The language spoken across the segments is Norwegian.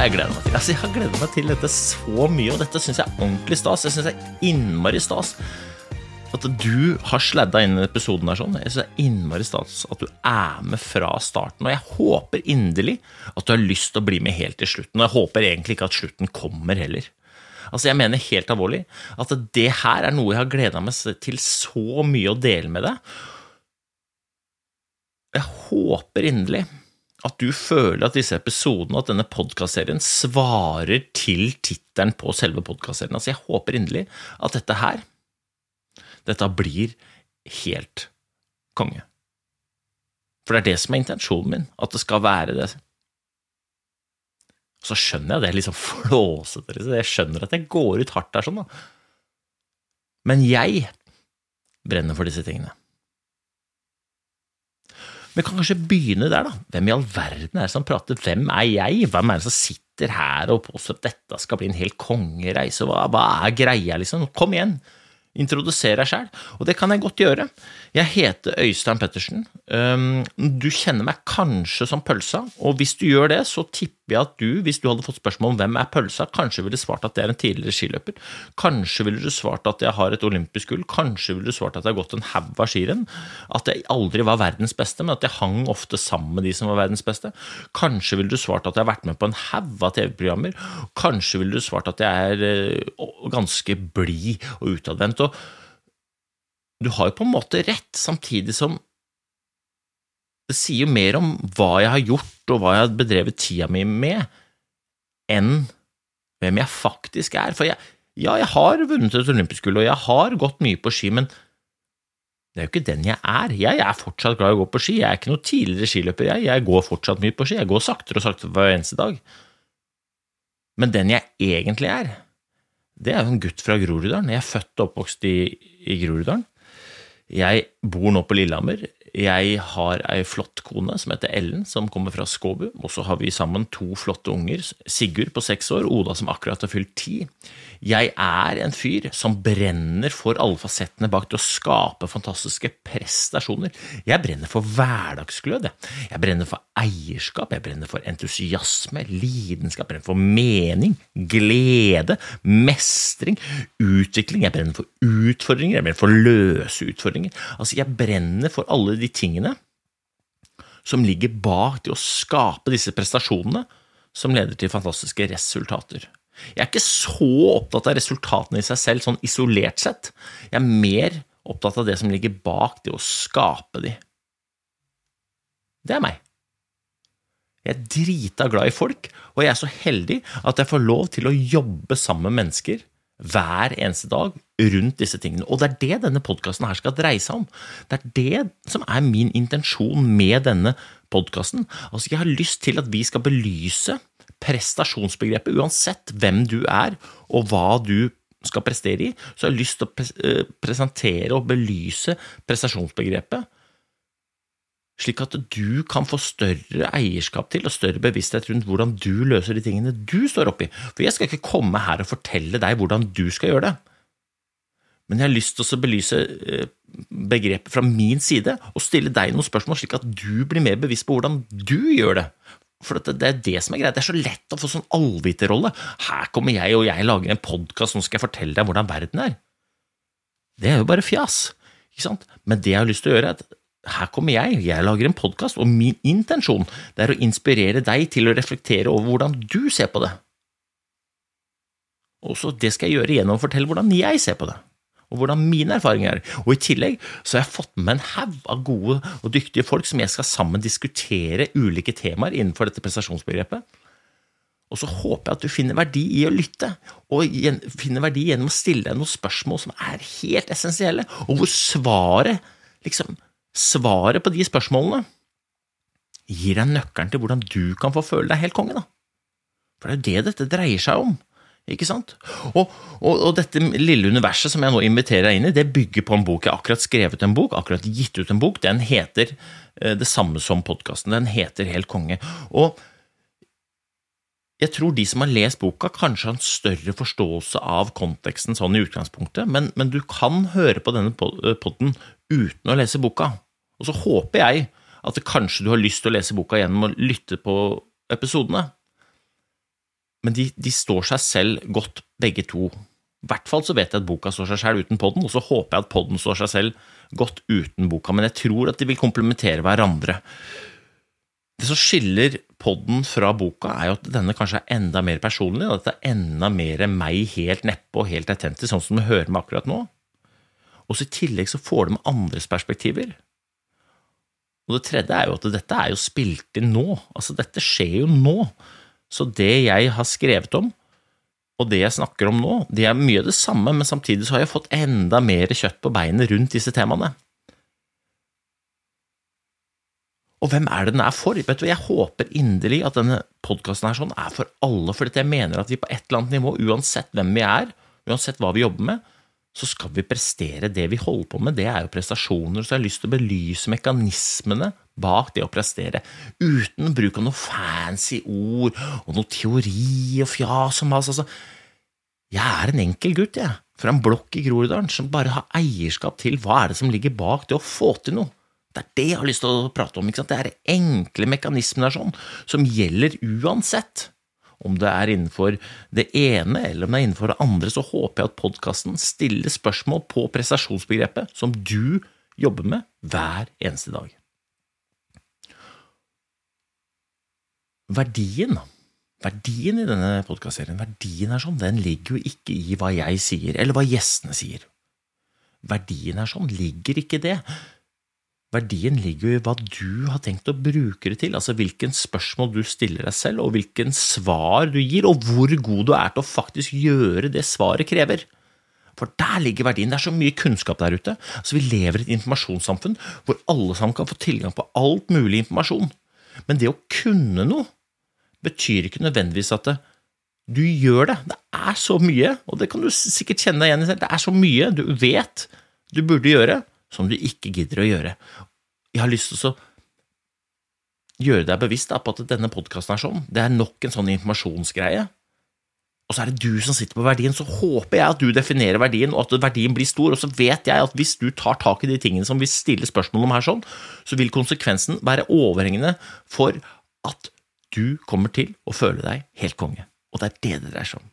Har jeg gleda meg til. Altså, jeg har gledet meg til dette så mye, og dette syns jeg er ordentlig stas. Jeg syns det er innmari stas at du har sladda inn i episoden her sånn. Jeg synes det er innmari stas at du er med fra starten, og jeg håper inderlig at du har lyst til å bli med helt til slutten. Og jeg håper egentlig ikke at slutten kommer heller. Altså, jeg mener helt alvorlig at det her er noe jeg har gleda meg til så mye å dele med deg. Jeg håper inderlig at du føler at disse episodene at denne podkastserien svarer til tittelen på selve podkastserien. Altså, jeg håper inderlig at dette her, dette blir helt konge. For det er det som er intensjonen min, at det skal være det. Så skjønner jeg det er sånn flåsete, liksom. jeg skjønner at jeg går ut hardt der sånn, da. Men jeg brenner for disse tingene. Vi kan kanskje begynne der, da. Hvem i all verden er det som prater? Hvem er jeg? Hvem er det som sitter her og påstår at dette skal bli en hel kongereise? Hva, hva er greia, liksom? Kom igjen! Introduser deg sjæl. og det kan jeg godt gjøre. Jeg heter Øystein Pettersen. Du kjenner meg kanskje som Pølsa, og hvis du gjør det, så tipper jeg at du, hvis du hadde fått spørsmål om hvem er Pølsa, kanskje ville svart at det er en tidligere skiløper. Kanskje ville du svart at jeg har et olympisk gull. Kanskje ville du svart at jeg har gått en haug av skirenn. At jeg aldri var verdens beste, men at jeg hang ofte sammen med de som var verdens beste. Kanskje ville du svart at jeg har vært med på en haug av TV-programmer. Kanskje ville du svart at jeg er eh, ganske blid og utadvendt. Du har jo på en måte rett, samtidig som det sier jo mer om hva jeg har gjort og hva jeg har bedrevet tida mi med, enn hvem jeg faktisk er. For jeg, ja, jeg har vunnet et olympisk gull, og jeg har gått mye på ski, men det er jo ikke den jeg er. Jeg er fortsatt glad i å gå på ski. Jeg er ikke noen tidligere skiløper, jeg. Jeg går fortsatt mye på ski. Jeg går saktere og saktere hver eneste dag. Men den jeg egentlig er, det er jo en gutt fra Groruddalen. Jeg er født og oppvokst i, i Groruddalen. Jeg bor nå på Lillehammer. Jeg har ei flott kone som heter Ellen, som kommer fra Skåbu. Og så har vi sammen to flotte unger. Sigurd på seks år, Oda som akkurat har fylt ti. Jeg er en fyr som brenner for alle fasettene bak det å skape fantastiske prestasjoner. Jeg brenner for hverdagsglød. Jeg. brenner for eierskap, jeg brenner for entusiasme, lidenskap, jeg brenner for mening, glede, mestring, utvikling. Jeg brenner for utfordringer, jeg brenner for løse utfordringer. Altså, jeg brenner for alle de tingene som ligger bak det å skape disse prestasjonene som leder til fantastiske resultater. Jeg er ikke så opptatt av resultatene i seg selv, sånn isolert sett. Jeg er mer opptatt av det som ligger bak det å skape de. Det er meg. Jeg er drita glad i folk, og jeg er så heldig at jeg får lov til å jobbe sammen med mennesker hver eneste dag rundt disse tingene. Og det er det denne podkasten her skal dreie seg om. Det er det som er min intensjon med denne podkasten. Altså, jeg har lyst til at vi skal belyse prestasjonsbegrepet, uansett hvem du er og hva du skal prestere i, så har jeg lyst til å eh, presentere og belyse prestasjonsbegrepet, slik at du kan få større eierskap til og større bevissthet rundt hvordan du løser de tingene du står oppi. For jeg skal ikke komme her og fortelle deg hvordan du skal gjøre det. Men jeg har lyst til å belyse eh, begrepet fra min side og stille deg noen spørsmål, slik at du blir mer bevisst på hvordan du gjør det. For det, er det som er greit. Det er så lett å få sånn allviterrolle. Her kommer jeg, og jeg lager en podkast, nå skal jeg fortelle deg hvordan verden er. Det er jo bare fjas. Ikke sant? Men det jeg har lyst til å gjøre, er at her kommer jeg, jeg lager en podkast, og min intensjon det er å inspirere deg til å reflektere over hvordan du ser på det. Og så det skal jeg gjøre gjennom å fortelle hvordan jeg ser på det og hvordan mine erfaringer er. Og I tillegg så har jeg fått med en haug av gode og dyktige folk som jeg skal sammen diskutere ulike temaer innenfor dette prestasjonsbegrepet. Og så håper jeg at du finner verdi i å lytte, og finner verdi gjennom å stille deg noen spørsmål som er helt essensielle, og hvor svaret, liksom, svaret på de spørsmålene gir deg nøkkelen til hvordan du kan få føle deg helt konge, da. For det er jo det dette dreier seg om. Ikke sant? Og, og, og dette lille universet som jeg nå inviterer deg inn i, det bygger på en bok. Jeg har akkurat skrevet en bok, akkurat gitt ut en bok. Den heter eh, det samme som podkasten. Den heter Helt konge. Og jeg tror de som har lest boka, kanskje har en større forståelse av konteksten sånn i utgangspunktet, men, men du kan høre på denne podden uten å lese boka. Og så håper jeg at kanskje du har lyst til å lese boka gjennom å lytte på episodene. Men de, de står seg selv godt, begge to. I hvert fall så vet jeg at boka står seg selv uten podden, og så håper jeg at podden står seg selv godt uten boka, men jeg tror at de vil komplementere hverandre. Det som skiller podden fra boka, er jo at denne kanskje er enda mer personlig, og det er enda mer meg helt neppe og helt autentisk, sånn som du hører meg akkurat nå. Og så I tillegg så får du med andres perspektiver. Og det tredje er jo at dette er jo spilt inn nå. Altså, dette skjer jo nå. Så det jeg har skrevet om, og det jeg snakker om nå, det er mye det samme, men samtidig så har jeg fått enda mer kjøtt på beinet rundt disse temaene. Og hvem er det den er for? Vet du, Jeg håper inderlig at denne podkasten sånn er for alle, for jeg mener at vi på et eller annet nivå, uansett hvem vi er, uansett hva vi jobber med, så skal vi prestere det vi holder på med. Det er jo prestasjoner. Så jeg har lyst til å belyse mekanismene bak det å prestere, uten bruk av noe fancy ord og noe teori og fjas og mas. Altså, jeg er en enkel gutt, jeg, fra en blokk i Groruddalen, som bare har eierskap til hva er det som ligger bak det å få til noe. Det er det jeg har lyst til å prate om. ikke sant? Det er enkle mekanismer der sånn, som gjelder uansett. Om det er innenfor det ene eller om det er innenfor det andre, så håper jeg at podkasten stiller spørsmål på prestasjonsbegrepet som du jobber med hver eneste dag. Verdien, verdien i denne podkastserien, verdien er sånn, den ligger jo ikke i hva jeg sier, eller hva gjestene sier. Verdien er sånn, ligger ikke det. Verdien ligger jo i hva du har tenkt å bruke det til, altså hvilken spørsmål du stiller deg selv, og hvilken svar du gir, og hvor god du er til å faktisk gjøre det svaret krever. For der ligger verdien. Det er så mye kunnskap der ute. Altså Vi lever i et informasjonssamfunn hvor alle sammen kan få tilgang på alt mulig informasjon. Men det å kunne noe betyr ikke nødvendigvis at det, du gjør det. Det er så mye, og det kan du sikkert kjenne deg igjen i selv, det er så mye du vet du burde gjøre, som du ikke gidder å gjøre. Jeg har lyst til å gjøre deg bevisst på at denne podkasten er sånn. Det er nok en sånn informasjonsgreie. Og så er det du som sitter på verdien, så håper jeg at du definerer verdien, og at verdien blir stor. Og så vet jeg at hvis du tar tak i de tingene som vi stiller spørsmål om her, sånn, så vil konsekvensen være overhengende for at du kommer til å føle deg helt konge. Og det er det det dreier seg om.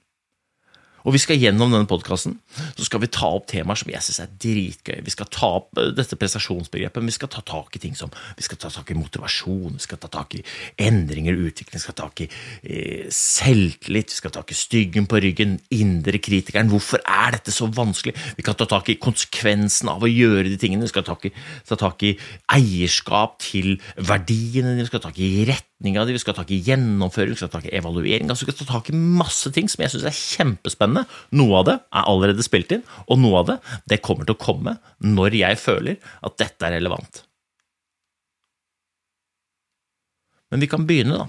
Og vi skal gjennom denne podkasten så skal vi ta opp temaer som jeg syns er dritgøy. Vi skal ta opp eh, dette prestasjonsbegrepet, men vi skal ta tak i ting som vi skal ta tak i motivasjon, vi skal ta tak i endringer og utvikling, vi skal ta tak i eh, selvtillit, vi skal ta tak i styggen på ryggen, indre kritikeren. Hvorfor er dette så vanskelig? Vi kan ta tak i konsekvensen av å gjøre de tingene. Vi skal ta tak i, ta tak i eierskap til verdiene vi skal ta tak i retninga di, vi skal ta tak i gjennomføring, vi skal ta tak i evaluering. Altså, vi skal ta tak i masse ting som jeg syns er kjempespennende. Noe av det er allerede spilt inn, og noe av det det kommer til å komme når jeg føler at dette er relevant. Men vi kan begynne, da.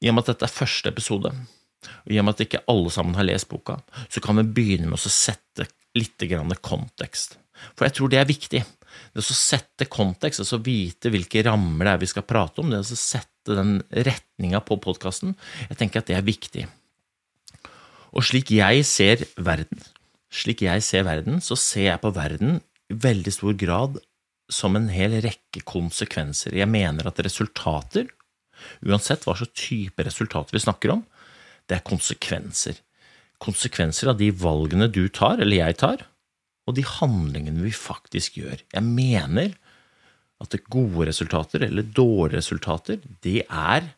I og med at dette er første episode, og i og med at ikke alle sammen har lest boka, så kan vi begynne med å sette litt kontekst. For jeg tror det er viktig. Det å sette kontekst, altså vite hvilke rammer det er vi skal prate om, det å sette den retninga på podkasten, jeg tenker at det er viktig. Og slik jeg ser verden, slik jeg ser verden, så ser jeg på verden i veldig stor grad som en hel rekke konsekvenser. Jeg mener at resultater, uansett hva slags type resultater vi snakker om, det er konsekvenser. Konsekvenser av de valgene du tar, eller jeg tar, og de handlingene vi faktisk gjør. Jeg mener at gode resultater eller dårlige resultater, det er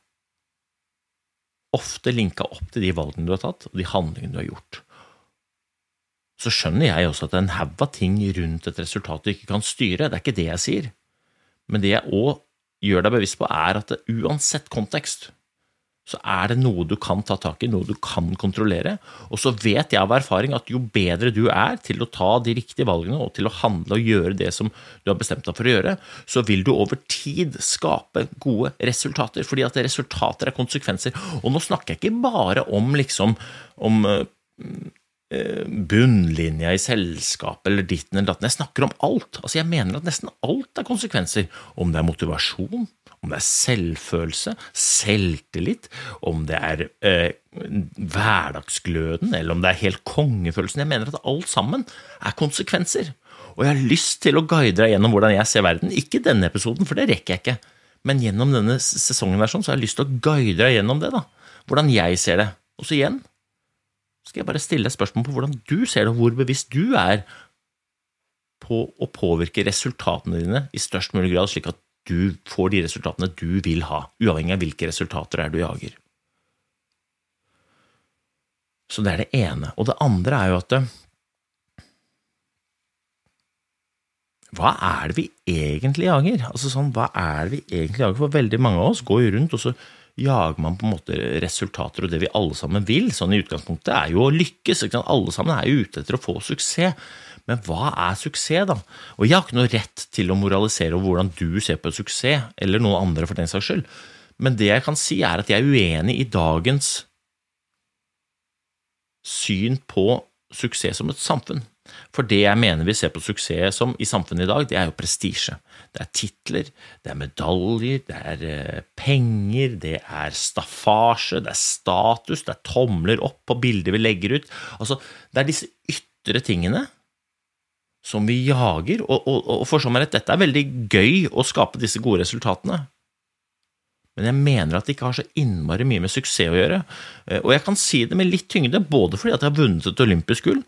ofte linka opp til de valgene du har tatt, og de handlingene du har gjort. Så skjønner jeg også at det er en haug av ting rundt et resultat du ikke kan styre, det er ikke det jeg sier. Men det jeg òg gjør deg bevisst på, er at det, uansett kontekst, så er det noe du kan ta tak i, noe du kan kontrollere. Og så vet jeg av erfaring at jo bedre du er til å ta de riktige valgene og til å handle og gjøre det som du har bestemt deg for å gjøre, så vil du over tid skape gode resultater. Fordi at resultater er konsekvenser. Og nå snakker jeg ikke bare om liksom om eh, bunnlinja i selskapet eller ditten eller datten. Jeg snakker om alt. Altså Jeg mener at nesten alt er konsekvenser. Om det er motivasjon, om det er selvfølelse, selvtillit, om det er eh, hverdagsgløden, eller om det er helt kongefølelsen. Jeg mener at alt sammen er konsekvenser. Og jeg har lyst til å guide deg gjennom hvordan jeg ser verden. Ikke denne episoden, for det rekker jeg ikke. Men gjennom denne sesongen så har jeg lyst til å guide deg gjennom det. da. Hvordan jeg ser det. Og så igjen skal jeg bare stille deg spørsmål på hvordan du ser det, og hvor bevisst du er på å påvirke resultatene dine i størst mulig grad, slik at du får de resultatene du vil ha, uavhengig av hvilke resultater det er du jager. Så det er det ene. Og det andre er jo at Hva er det vi egentlig jager? Altså sånn, Hva er det vi egentlig jager? For veldig mange av oss går jo rundt, og så jager man på en måte resultater, og det vi alle sammen vil, sånn i utgangspunktet, er jo å lykkes. Alle sammen er jo ute etter å få suksess. Men hva er suksess, da? Og jeg har ikke noe rett til å moralisere over hvordan du ser på suksess, eller noen andre for den saks skyld. Men det jeg kan si, er at jeg er uenig i dagens syn på suksess som et samfunn. For det jeg mener vi ser på suksess som i samfunnet i dag, det er jo prestisje. Det er titler, det er medaljer, det er eh, penger, det er staffasje, det er status, det er tomler opp på bilder vi legger ut. Altså, det er disse ytre tingene som vi jager. Og, og, og for så rett, dette er veldig gøy å skape disse gode resultatene. Men jeg mener at det ikke har så innmari mye med suksess å gjøre. Eh, og jeg kan si det med litt tyngde, både fordi at jeg har vunnet et olympisk gull,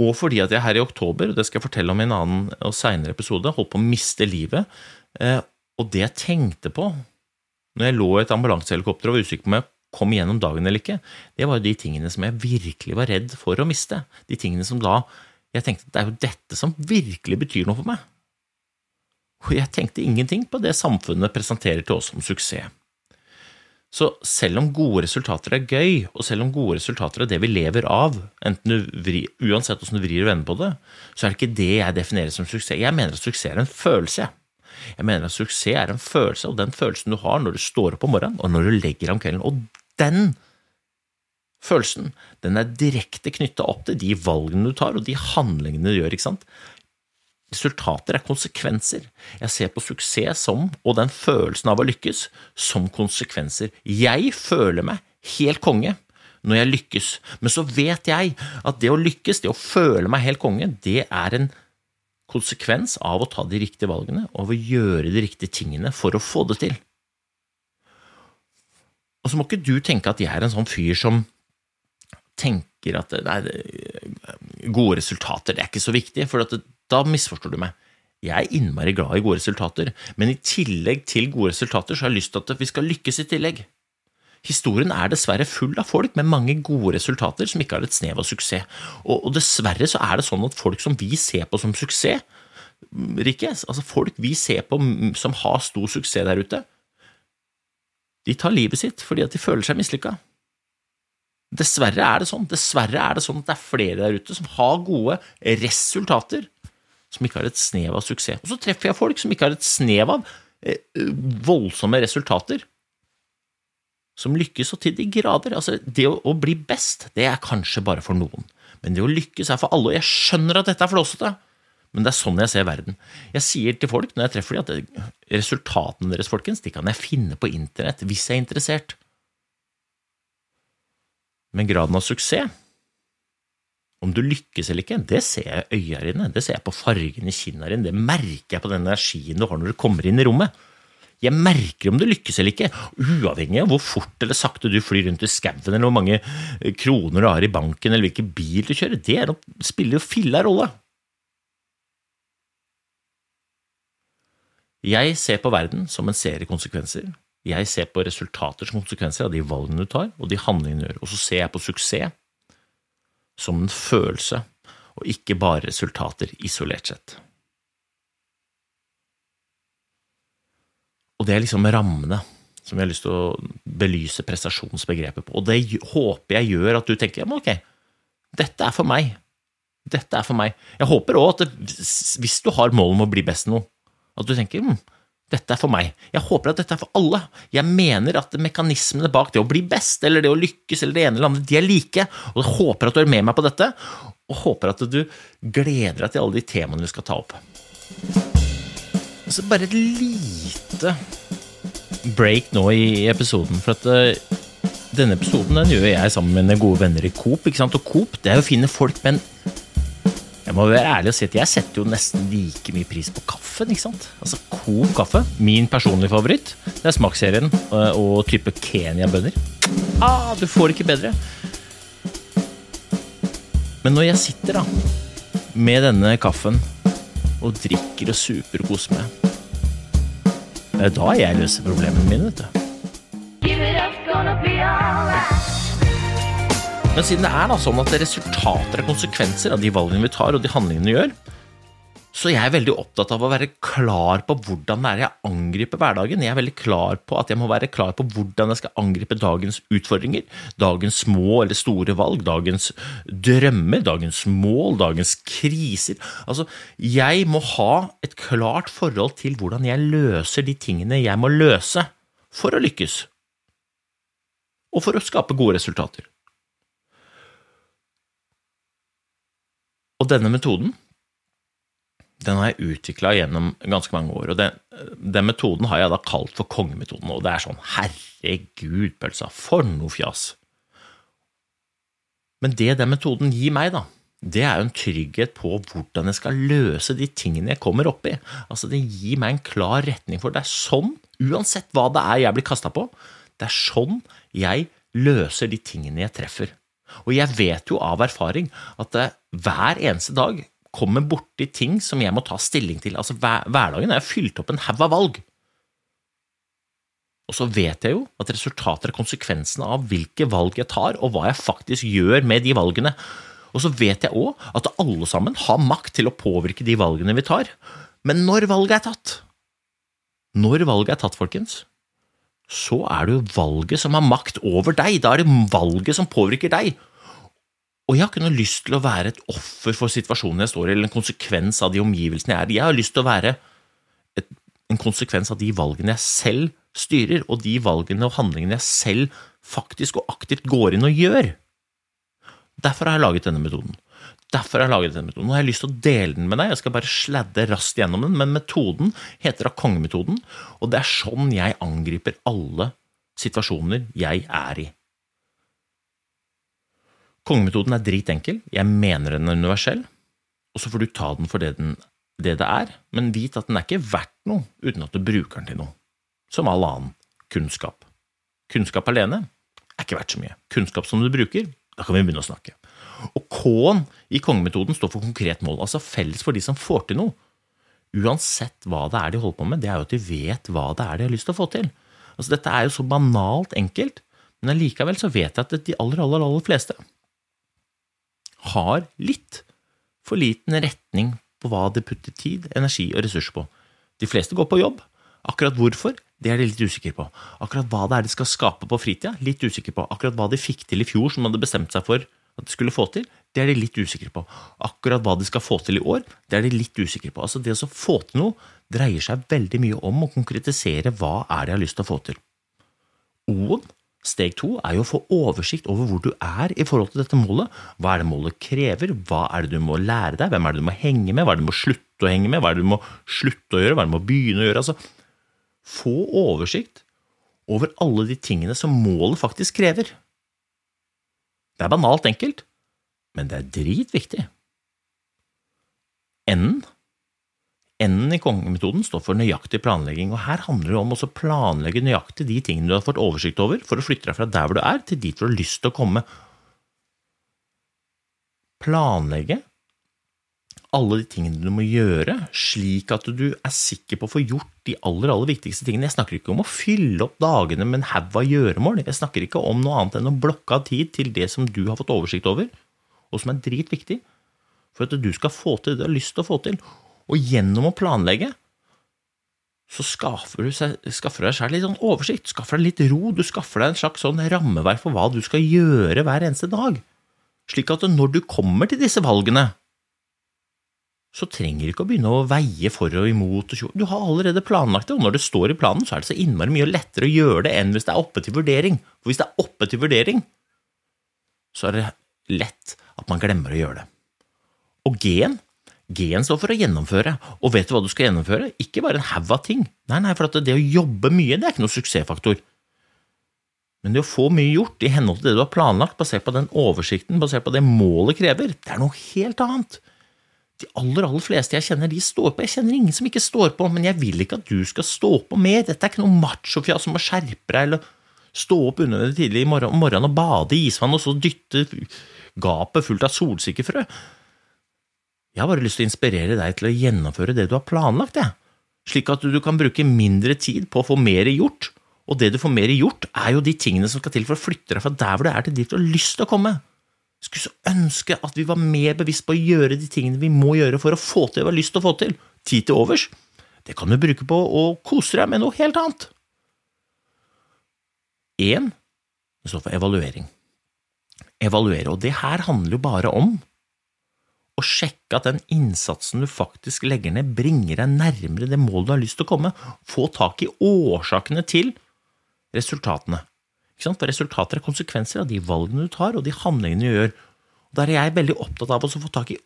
og fordi at jeg her i oktober, og det skal jeg fortelle om i en annen og seinere episode, holdt på å miste livet. Eh, og det jeg tenkte på når jeg lå i et ambulansehelikopter og var usikker på om jeg kom igjennom dagen eller ikke, det var jo de tingene som jeg virkelig var redd for å miste. De tingene som da jeg tenkte at det er jo dette som virkelig betyr noe for meg. Og jeg tenkte ingenting på det samfunnet presenterer til oss som suksess. Så selv om gode resultater er gøy, og selv om gode resultater er det vi lever av, vri, uansett hvordan du vrir og vender på det, så er det ikke det jeg definerer som suksess. Jeg mener at suksess er en følelse. Jeg mener at suksess er en følelse, og den følelsen du har når du står opp om morgenen, og når du legger deg om kvelden. Og den følelsen den er direkte knytta opp til de valgene du tar, og de handlingene du gjør. ikke sant? Resultater er konsekvenser. Jeg ser på suksess som, og den følelsen av å lykkes, som konsekvenser. Jeg føler meg helt konge når jeg lykkes, men så vet jeg at det å lykkes, det å føle meg helt konge, det er en konsekvens av å ta de riktige valgene og av å gjøre de riktige tingene for å få det til. Og så må ikke du tenke at jeg er en sånn fyr som tenker at nei, gode resultater det er ikke så viktig, for det, da misforstår du meg. Jeg er innmari glad i gode resultater, men i tillegg til gode resultater så har jeg lyst til at vi skal lykkes i tillegg. Historien er dessverre full av folk med mange gode resultater som ikke har et snev av suksess. Og, og dessverre så er det sånn at folk som vi ser på som suksess, Rikke, altså folk vi ser på som har stor suksess der ute, de tar livet sitt fordi at de føler seg mislykka. Dessverre er det sånn. Dessverre er det sånn at det er flere der ute som har gode resultater, som ikke har et snev av suksess. Og så treffer jeg folk som ikke har et snev av eh, voldsomme resultater, som lykkes så til de grader. Altså, det å, å, bli best, det er kanskje bare for noen, men det å lykkes er for alle. Og jeg skjønner at dette er flåsete, men det er sånn jeg ser verden. Jeg sier til folk når jeg treffer dem, at resultatene deres, folkens, de kan jeg finne på internett hvis jeg er interessert. Men graden av suksess, om du lykkes eller ikke, det ser jeg i øya dine, det ser jeg på fargen i kinna dine, det merker jeg på den energien du har når du kommer inn i rommet. Jeg merker om du lykkes eller ikke, uavhengig av hvor fort eller sakte du flyr rundt i skauen, eller hvor mange kroner du har i banken, eller hvilken bil du kjører. Det spiller jo filla rolle. Jeg ser på verden som en serie konsekvenser, jeg ser på resultater som konsekvenser av de valgene du tar, og de handlingene du gjør. Og så ser jeg på suksess som en følelse, og ikke bare resultater isolert sett. Og det er liksom rammene som jeg har lyst til å belyse prestasjonsbegrepet på. Og det håper jeg gjør at du tenker ok, dette er for meg. Dette er for meg. Jeg håper òg at det, hvis du har mål om å bli best i noe, at du tenker hm, dette er for meg. Jeg håper at dette er for alle. Jeg mener at mekanismene bak det å bli best, eller det å lykkes, eller det ene eller andre, de er like. Og jeg håper at du er med meg på dette, og håper at du gleder deg til alle de temaene vi skal ta opp. Så bare et lite break nå i episoden, for at uh, denne episoden den gjør jeg sammen med mine gode venner i Coop. ikke sant? Og Coop det er å finne folk med en jeg må være ærlig og si at jeg setter jo nesten like mye pris på kaffen. ikke sant? Altså Coop kaffe, min personlige favoritt, det er smaksserien eh, og type Kenya-bønner. Ah, du får det ikke bedre. Men når jeg sitter da med denne kaffen og drikker og super og koser meg, det er jeg løser problemene mine, vet du. Give it up, gonna be. Men siden det er da sånn at resultater er konsekvenser av de valgene vi tar og de handlingene vi gjør, så jeg er veldig opptatt av å være klar på hvordan det er jeg angriper hverdagen. Jeg er veldig klar på at jeg må være klar på hvordan jeg skal angripe dagens utfordringer, dagens små eller store valg, dagens drømmer, dagens mål, dagens kriser. Altså, jeg må ha et klart forhold til hvordan jeg løser de tingene jeg må løse for å lykkes, og for å skape gode resultater. Denne metoden den har jeg utvikla gjennom ganske mange år. og den, den, metoden har jeg da kalt for kongemetoden. Og det er sånn herregud, pølsa, for noe fjas. Men det den metoden gir meg, da, det er jo en trygghet på hvordan jeg skal løse de tingene jeg kommer opp i. Altså, det gir meg en klar retning for det er sånn, uansett hva det er jeg blir kasta på, det er sånn jeg løser de tingene jeg treffer. Og jeg vet jo av erfaring at hver eneste dag kommer borti ting som jeg må ta stilling til. Altså, hver, Hverdagen er fylt opp en haug av valg. Og så vet jeg jo at resultater er konsekvensene av hvilke valg jeg tar, og hva jeg faktisk gjør med de valgene. Og så vet jeg òg at alle sammen har makt til å påvirke de valgene vi tar. Men når valget er tatt, når valget er tatt, folkens, så er det jo valget som har makt over deg. Da er det valget som påvirker deg. Og jeg har ikke noe lyst til å være et offer for situasjonen jeg står i, eller en konsekvens av de omgivelsene jeg er i. Jeg har lyst til å være et, en konsekvens av de valgene jeg selv styrer, og de valgene og handlingene jeg selv faktisk og aktivt går inn og gjør. Derfor har jeg laget denne metoden. Derfor har jeg laget denne metoden. Nå har jeg lyst til å dele den med deg. Jeg skal bare sladde raskt gjennom den, men metoden heter da kongemetoden, og det er sånn jeg angriper alle situasjoner jeg er i. Kongemetoden er dritenkel, jeg mener den er universell, og så får du ta den for det, den, det det er, men vit at den er ikke verdt noe uten at du bruker den til noe, som all annen kunnskap. Kunnskap alene er ikke verdt så mye. Kunnskap som du bruker, da kan vi begynne å snakke. Og K-en i kongemetoden står for konkret mål, altså felles for de som får til noe. Uansett hva det er de holder på med, det er jo at de vet hva det er de har lyst til å få til. Altså Dette er jo så banalt enkelt, men allikevel så vet jeg at de aller, aller, aller fleste har litt for liten retning på hva de putter tid, energi og ressurser på. De fleste går på jobb. Akkurat hvorfor, det er de litt usikre på. Akkurat hva det er de skal skape på fritida, litt usikre på. Akkurat hva de fikk til i fjor som de hadde bestemt seg for at de skulle få til, det er de litt usikre på. Akkurat hva de skal få til i år, det er de litt usikre på. Altså Det å få til noe dreier seg veldig mye om å konkretisere hva er det jeg har lyst til å få til. O-en Steg to er jo å få oversikt over hvor du er i forhold til dette målet. Hva er det målet krever? Hva er det du må lære deg? Hvem er det du må henge med? Hva er det du må slutte å henge med? Hva er det du må slutte å gjøre? Hva er det du må begynne å gjøre? Altså, få oversikt over alle de tingene som målet faktisk krever. Det er banalt enkelt, men det er dritviktig. Enden N-en i kongemetoden står for nøyaktig planlegging, og her handler det om å planlegge nøyaktig de tingene du har fått oversikt over, for å flytte deg fra der hvor du er, til dit du har lyst til å komme. Planlegge alle de tingene du må gjøre, slik at du er sikker på å få gjort de aller, aller viktigste tingene. Jeg snakker ikke om å fylle opp dagene med en haug av gjøremål, jeg snakker ikke om noe annet enn å blokke av tid til det som du har fått oversikt over, og som er dritviktig, for at du skal få til det du har lyst til å få til. Og gjennom å planlegge så skaffer du, seg, skaffer deg selv litt sånn oversikt, skaffer deg litt ro, du skaffer deg en slags sånn rammeverk for hva du skal gjøre hver eneste dag, slik at når du kommer til disse valgene, så trenger du ikke å begynne å veie for og imot. Du har allerede planlagt det, og når det står i planen, så er det så innmari mye lettere å gjøre det enn hvis det er oppe til vurdering. For hvis det er oppe til vurdering, så er det lett at man glemmer å gjøre det. Og G-en G-en står for å gjennomføre, og vet du hva du skal gjennomføre? Ikke bare en haug av ting. Nei, nei, for det å jobbe mye, det er ikke noen suksessfaktor. Men det å få mye gjort i henhold til det du har planlagt, basert på den oversikten, basert på det målet krever, det er noe helt annet. De aller aller fleste jeg kjenner, de står på. Jeg kjenner ingen som ikke står på, men jeg vil ikke at du skal stå på mer. Dette er ikke noe machofjas som å skjerpe deg, eller stå opp under det tidlig i morgen, morgen og bade i isvann, og så dytte gapet fullt av solsikkefrø. Jeg har bare lyst til å inspirere deg til å gjennomføre det du har planlagt, jeg. Slik at du kan bruke mindre tid på å få mer gjort, og det du får mer gjort, er jo de tingene som skal til for å flytte deg fra der hvor du er, til dit du har lyst til å komme. Skulle så ønske at vi var mer bevisst på å gjøre de tingene vi må gjøre for å få til det vi har lyst til å få til. Tid til overs, det kan du bruke på å kose deg med noe helt annet. Én, det står for evaluering. Evaluere, og det her handler jo bare om å sjekke at den innsatsen du faktisk legger ned, bringer deg nærmere det målet du har lyst til å komme. Få tak i årsakene til resultatene. For resultater er konsekvenser av de valgene du tar, og de handlingene du gjør. Og Der er jeg veldig opptatt av å få tak i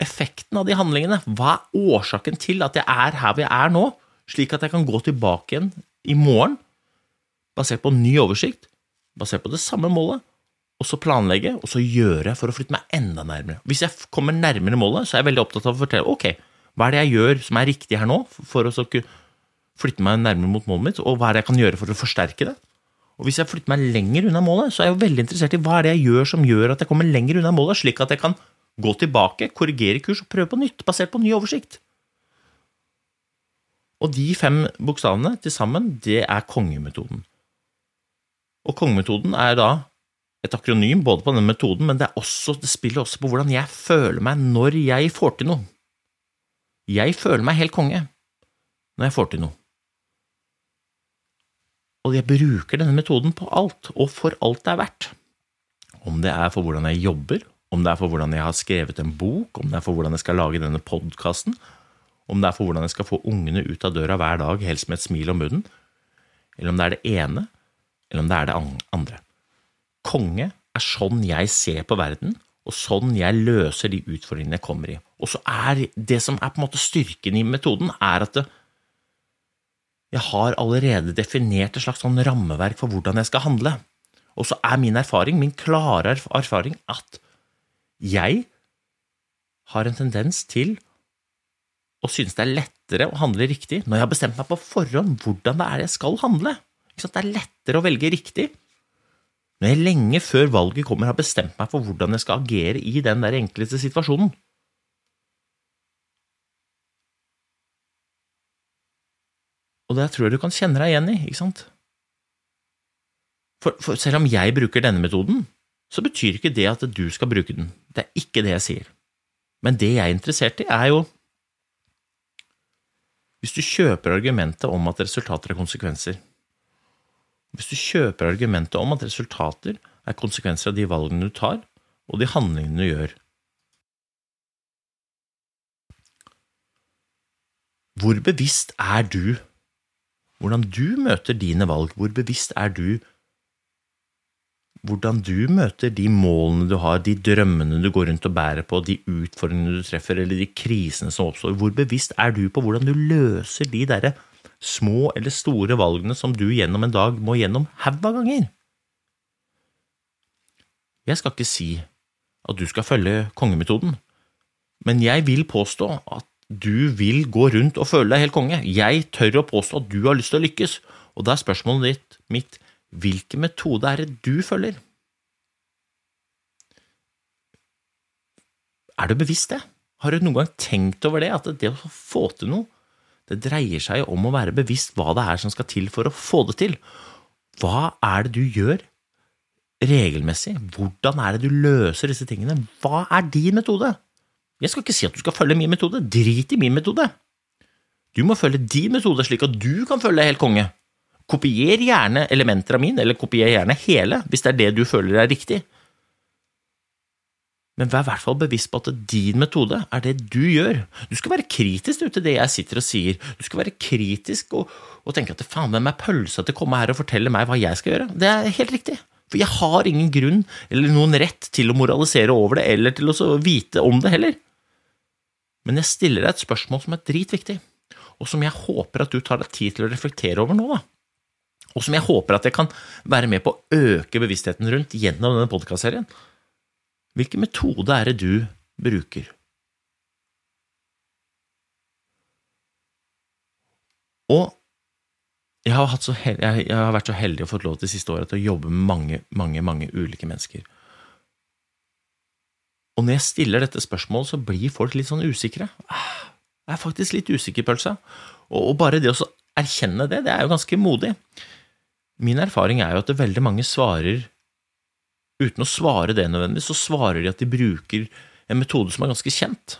effekten av de handlingene. Hva er årsaken til at jeg er her hvor jeg er nå, slik at jeg kan gå tilbake igjen i morgen, basert på ny oversikt, basert på det samme målet, og så planlegge, og så gjøre for å flytte meg enda nærmere. Hvis jeg kommer nærmere målet, så er jeg veldig opptatt av å fortelle ok, hva er det jeg gjør som er riktig her nå, for å flytte meg nærmere mot målet mitt, og hva er det jeg kan gjøre for å forsterke det? Og hvis jeg flytter meg lenger unna målet, så er jeg jo veldig interessert i hva er det jeg gjør som gjør at jeg kommer lenger unna målet, slik at jeg kan gå tilbake, korrigere kurs og prøve på nytt, basert på ny oversikt. Og de fem bokstavene til sammen, det er kongemetoden. Og kongemetoden er da et akronym både på denne metoden, men det, også, det spiller også på hvordan jeg føler meg når jeg får til noe. Jeg føler meg helt konge når jeg får til noe. Og jeg bruker denne metoden på alt, og for alt det er verdt. Om det er for hvordan jeg jobber, om det er for hvordan jeg har skrevet en bok, om det er for hvordan jeg skal lage denne podkasten, om det er for hvordan jeg skal få ungene ut av døra hver dag, helst med et smil om munnen, eller om det er det ene, eller om det er det andre. Konge er sånn jeg ser på verden, og sånn jeg løser de utfordringene jeg kommer i. Og så er det som er på en måte styrken i metoden, er at det, jeg har allerede definert et slags sånn rammeverk for hvordan jeg skal handle. Og så er min erfaring, min klare erfaring, at jeg har en tendens til å synes det er lettere å handle riktig når jeg har bestemt meg på forhånd hvordan det er jeg skal handle. Det er lettere å velge riktig når jeg lenge før valget kommer har bestemt meg for hvordan jeg skal agere i den der enkleste situasjonen. Og det tror jeg du kan kjenne deg igjen i, ikke sant? For, for, selv om jeg bruker denne metoden, så betyr ikke det at du skal bruke den. Det er ikke det jeg sier. Men det jeg er interessert i, er jo Hvis du kjøper argumentet om at resultater er konsekvenser, hvis du kjøper argumentet om at resultater er konsekvenser av de valgene du tar, og de handlingene du gjør, hvor bevisst er du hvordan du møter dine valg, hvor bevisst er du? Hvordan du møter de målene du har, de drømmene du går rundt og bærer på, de utfordringene du treffer, eller de krisene som oppstår, hvor bevisst er du på hvordan du løser de derre små eller store valgene som du gjennom en dag må gjennom haug av ganger? Jeg skal ikke si at du skal følge kongemetoden, men jeg vil påstå at du vil gå rundt og føle deg helt konge. Jeg tør å påstå at du har lyst til å lykkes, og da er spørsmålet ditt, mitt hvilken metode er det du følger? Er du bevisst det? Har du noen gang tenkt over det, at det å få til noe, det dreier seg om å være bevisst hva det er som skal til for å få det til. Hva er det du gjør regelmessig? Hvordan er det du løser disse tingene? Hva er din metode? Jeg skal ikke si at du skal følge min metode, drit i min metode. Du må følge din metode, slik at du kan føle deg helt konge. Kopier gjerne elementer av min, eller kopier gjerne hele, hvis det er det du føler er riktig. Men vær i hvert fall bevisst på at din metode er det du gjør. Du skal være kritisk til det jeg sitter og sier. Du skal være kritisk og, og tenke at faen, hvem er pølsa til å komme her og fortelle meg hva jeg skal gjøre? Det er helt riktig. For jeg har ingen grunn eller noen rett til å moralisere over det, eller til å vite om det heller. Men jeg stiller deg et spørsmål som er dritviktig, og som jeg håper at du tar deg tid til å reflektere over nå, da. Og som jeg håper at jeg kan være med på å øke bevisstheten rundt gjennom denne podkastserien. Hvilken metode er det du bruker? Og jeg har, heldig, jeg har, vært så heldig å få lov til det siste året til å jobbe med mange, mange, mange ulike mennesker. Og når jeg stiller dette spørsmålet, så blir folk litt sånn usikre. Ah, jeg er faktisk litt usikker, pølsa. Og bare det å erkjenne det, det er jo ganske modig. Min erfaring er jo at veldig mange svarer uten å svare det nødvendigvis, så svarer de at de bruker en metode som er ganske kjent.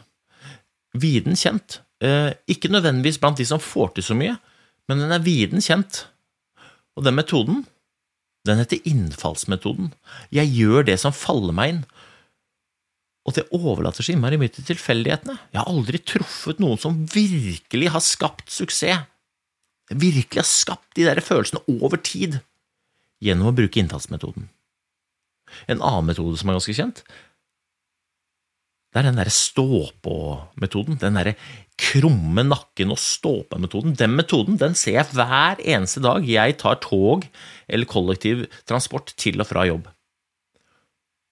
Viden kjent. Eh, ikke nødvendigvis blant de som får til så mye, men den er viden kjent. Og den metoden, den heter innfallsmetoden. Jeg gjør det som faller meg inn. Og det overlater så innmari mye til tilfeldighetene. Jeg har aldri truffet noen som virkelig har skapt suksess. Virkelig har skapt de der følelsene over tid gjennom å bruke innfallsmetoden. En annen metode som er ganske kjent, det er den derre stå-på-metoden. Den derre krumme nakken og stå-på-metoden. Den metoden den ser jeg hver eneste dag jeg tar tog eller kollektivtransport til og fra jobb.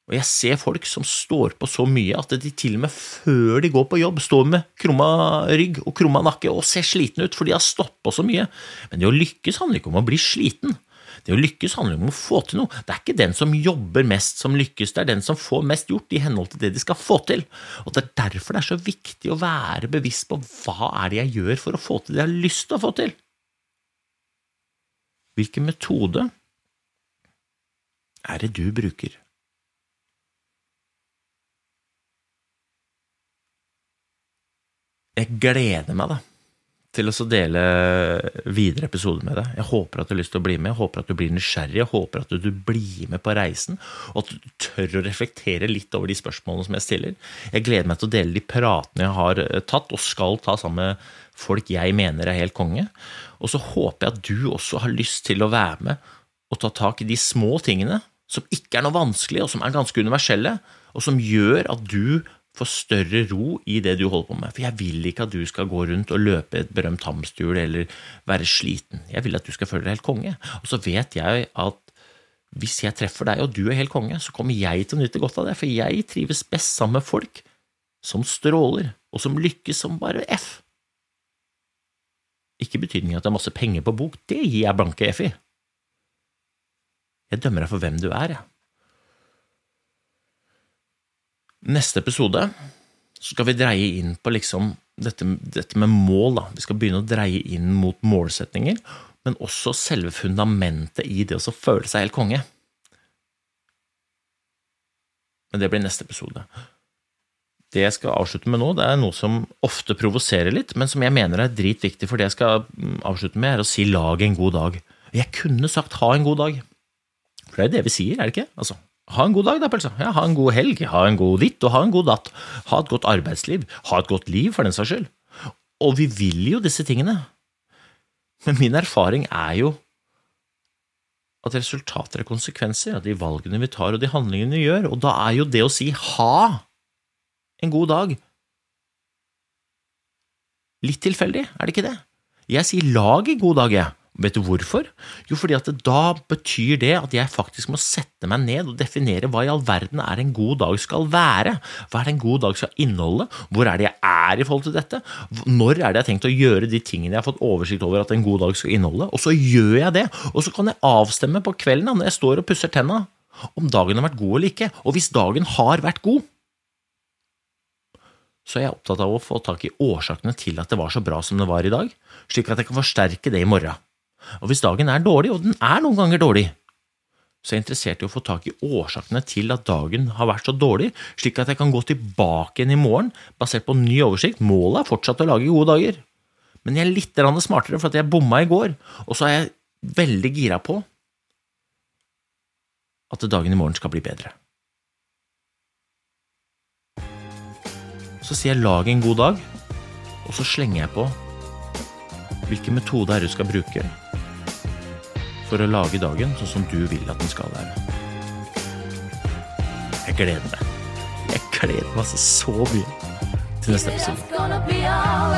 Og jeg ser folk som står på så mye at de til og med før de går på jobb, står med krumma rygg og krumma nakke og ser slitne ut, for de har stått på så mye. Men det å lykkes handler ikke om å bli sliten. Det å lykkes handler om å få til noe. Det er ikke den som jobber mest som lykkes, det er den som får mest gjort i henhold til det de skal få til. Og Det er derfor det er så viktig å være bevisst på hva er det jeg gjør for å få til det jeg har lyst til å få til. Hvilken metode er det du bruker? Jeg gleder meg, da til å dele videre episoder med deg. Jeg håper at du har lyst til å bli med, jeg håper at du blir nysgjerrig, jeg håper at du blir med på reisen, og at du tør å reflektere litt over de spørsmålene som jeg stiller. Jeg gleder meg til å dele de pratene jeg har eh, tatt, og skal ta sammen med folk jeg mener er helt konge. Og så håper jeg at du også har lyst til å være med og ta tak i de små tingene som ikke er noe vanskelig, og som er ganske universelle, og som gjør at du få større ro i det du holder på med. For jeg vil ikke at du skal gå rundt og løpe et berømt hamsterhjul eller være sliten. Jeg vil at du skal føle deg helt konge. Og så vet jeg at hvis jeg treffer deg og du er helt konge, så kommer jeg til å nyte godt av det, for jeg trives best sammen med folk som stråler, og som lykkes som bare F. Ikke betydningen at det er masse penger på bok, det gir jeg blanke F i. Jeg dømmer deg for hvem du er, jeg. Neste episode så skal vi dreie inn på liksom dette, dette, med mål. Da. Vi skal begynne å dreie inn mot målsetninger, men også selve fundamentet i det å føle seg helt konge. Men det blir neste episode. Det jeg skal avslutte med nå, det er noe som ofte provoserer litt, men som jeg mener er dritviktig, for det jeg skal mm, avslutte med, er å si 'lag en god dag'. Jeg kunne sagt 'ha en god dag', for det er det vi sier, er det ikke? Altså, ha en god dag, da, pølsa. Ja, ha en god helg, ha en god ditt og ha en god datt. Ha et godt arbeidsliv. Ha et godt liv, for den saks skyld. Og vi vil jo disse tingene. Men min erfaring er jo at resultater er konsekvenser av de valgene vi tar og de handlingene vi gjør, og da er jo det å si ha en god dag litt tilfeldig, er det ikke det? Jeg sier lag en god dag, jeg. Vet du hvorfor? Jo, fordi at da betyr det at jeg faktisk må sette meg ned og definere hva i all verden er en god dag skal være. Hva er det en god dag skal inneholde? Hvor er det jeg er i forhold til dette? Når er det jeg tenkt å gjøre de tingene jeg har fått oversikt over at en god dag skal inneholde? Og så gjør jeg det, og så kan jeg avstemme på kvelden når jeg står og pusser tenna, om dagen har vært god eller ikke. Og hvis dagen har vært god, så er jeg opptatt av å få tak i årsakene til at det var så bra som det var i dag, slik at jeg kan forsterke det i morgen. Og hvis dagen er dårlig, og den er noen ganger dårlig, så er jeg interessert i å få tak i årsakene til at dagen har vært så dårlig, slik at jeg kan gå tilbake igjen i morgen basert på ny oversikt. Målet er fortsatt å lage gode dager, Men jeg er litt smartere for at jeg bomma i går, og så er jeg veldig gira på at dagen i morgen skal bli bedre. Så sier jeg 'lag en god dag', og så slenger jeg på hvilke metoder er du skal bruke for å lage dagen sånn som du vil at den skal være. Jeg gleder meg. Jeg gleder meg altså så mye til neste episode.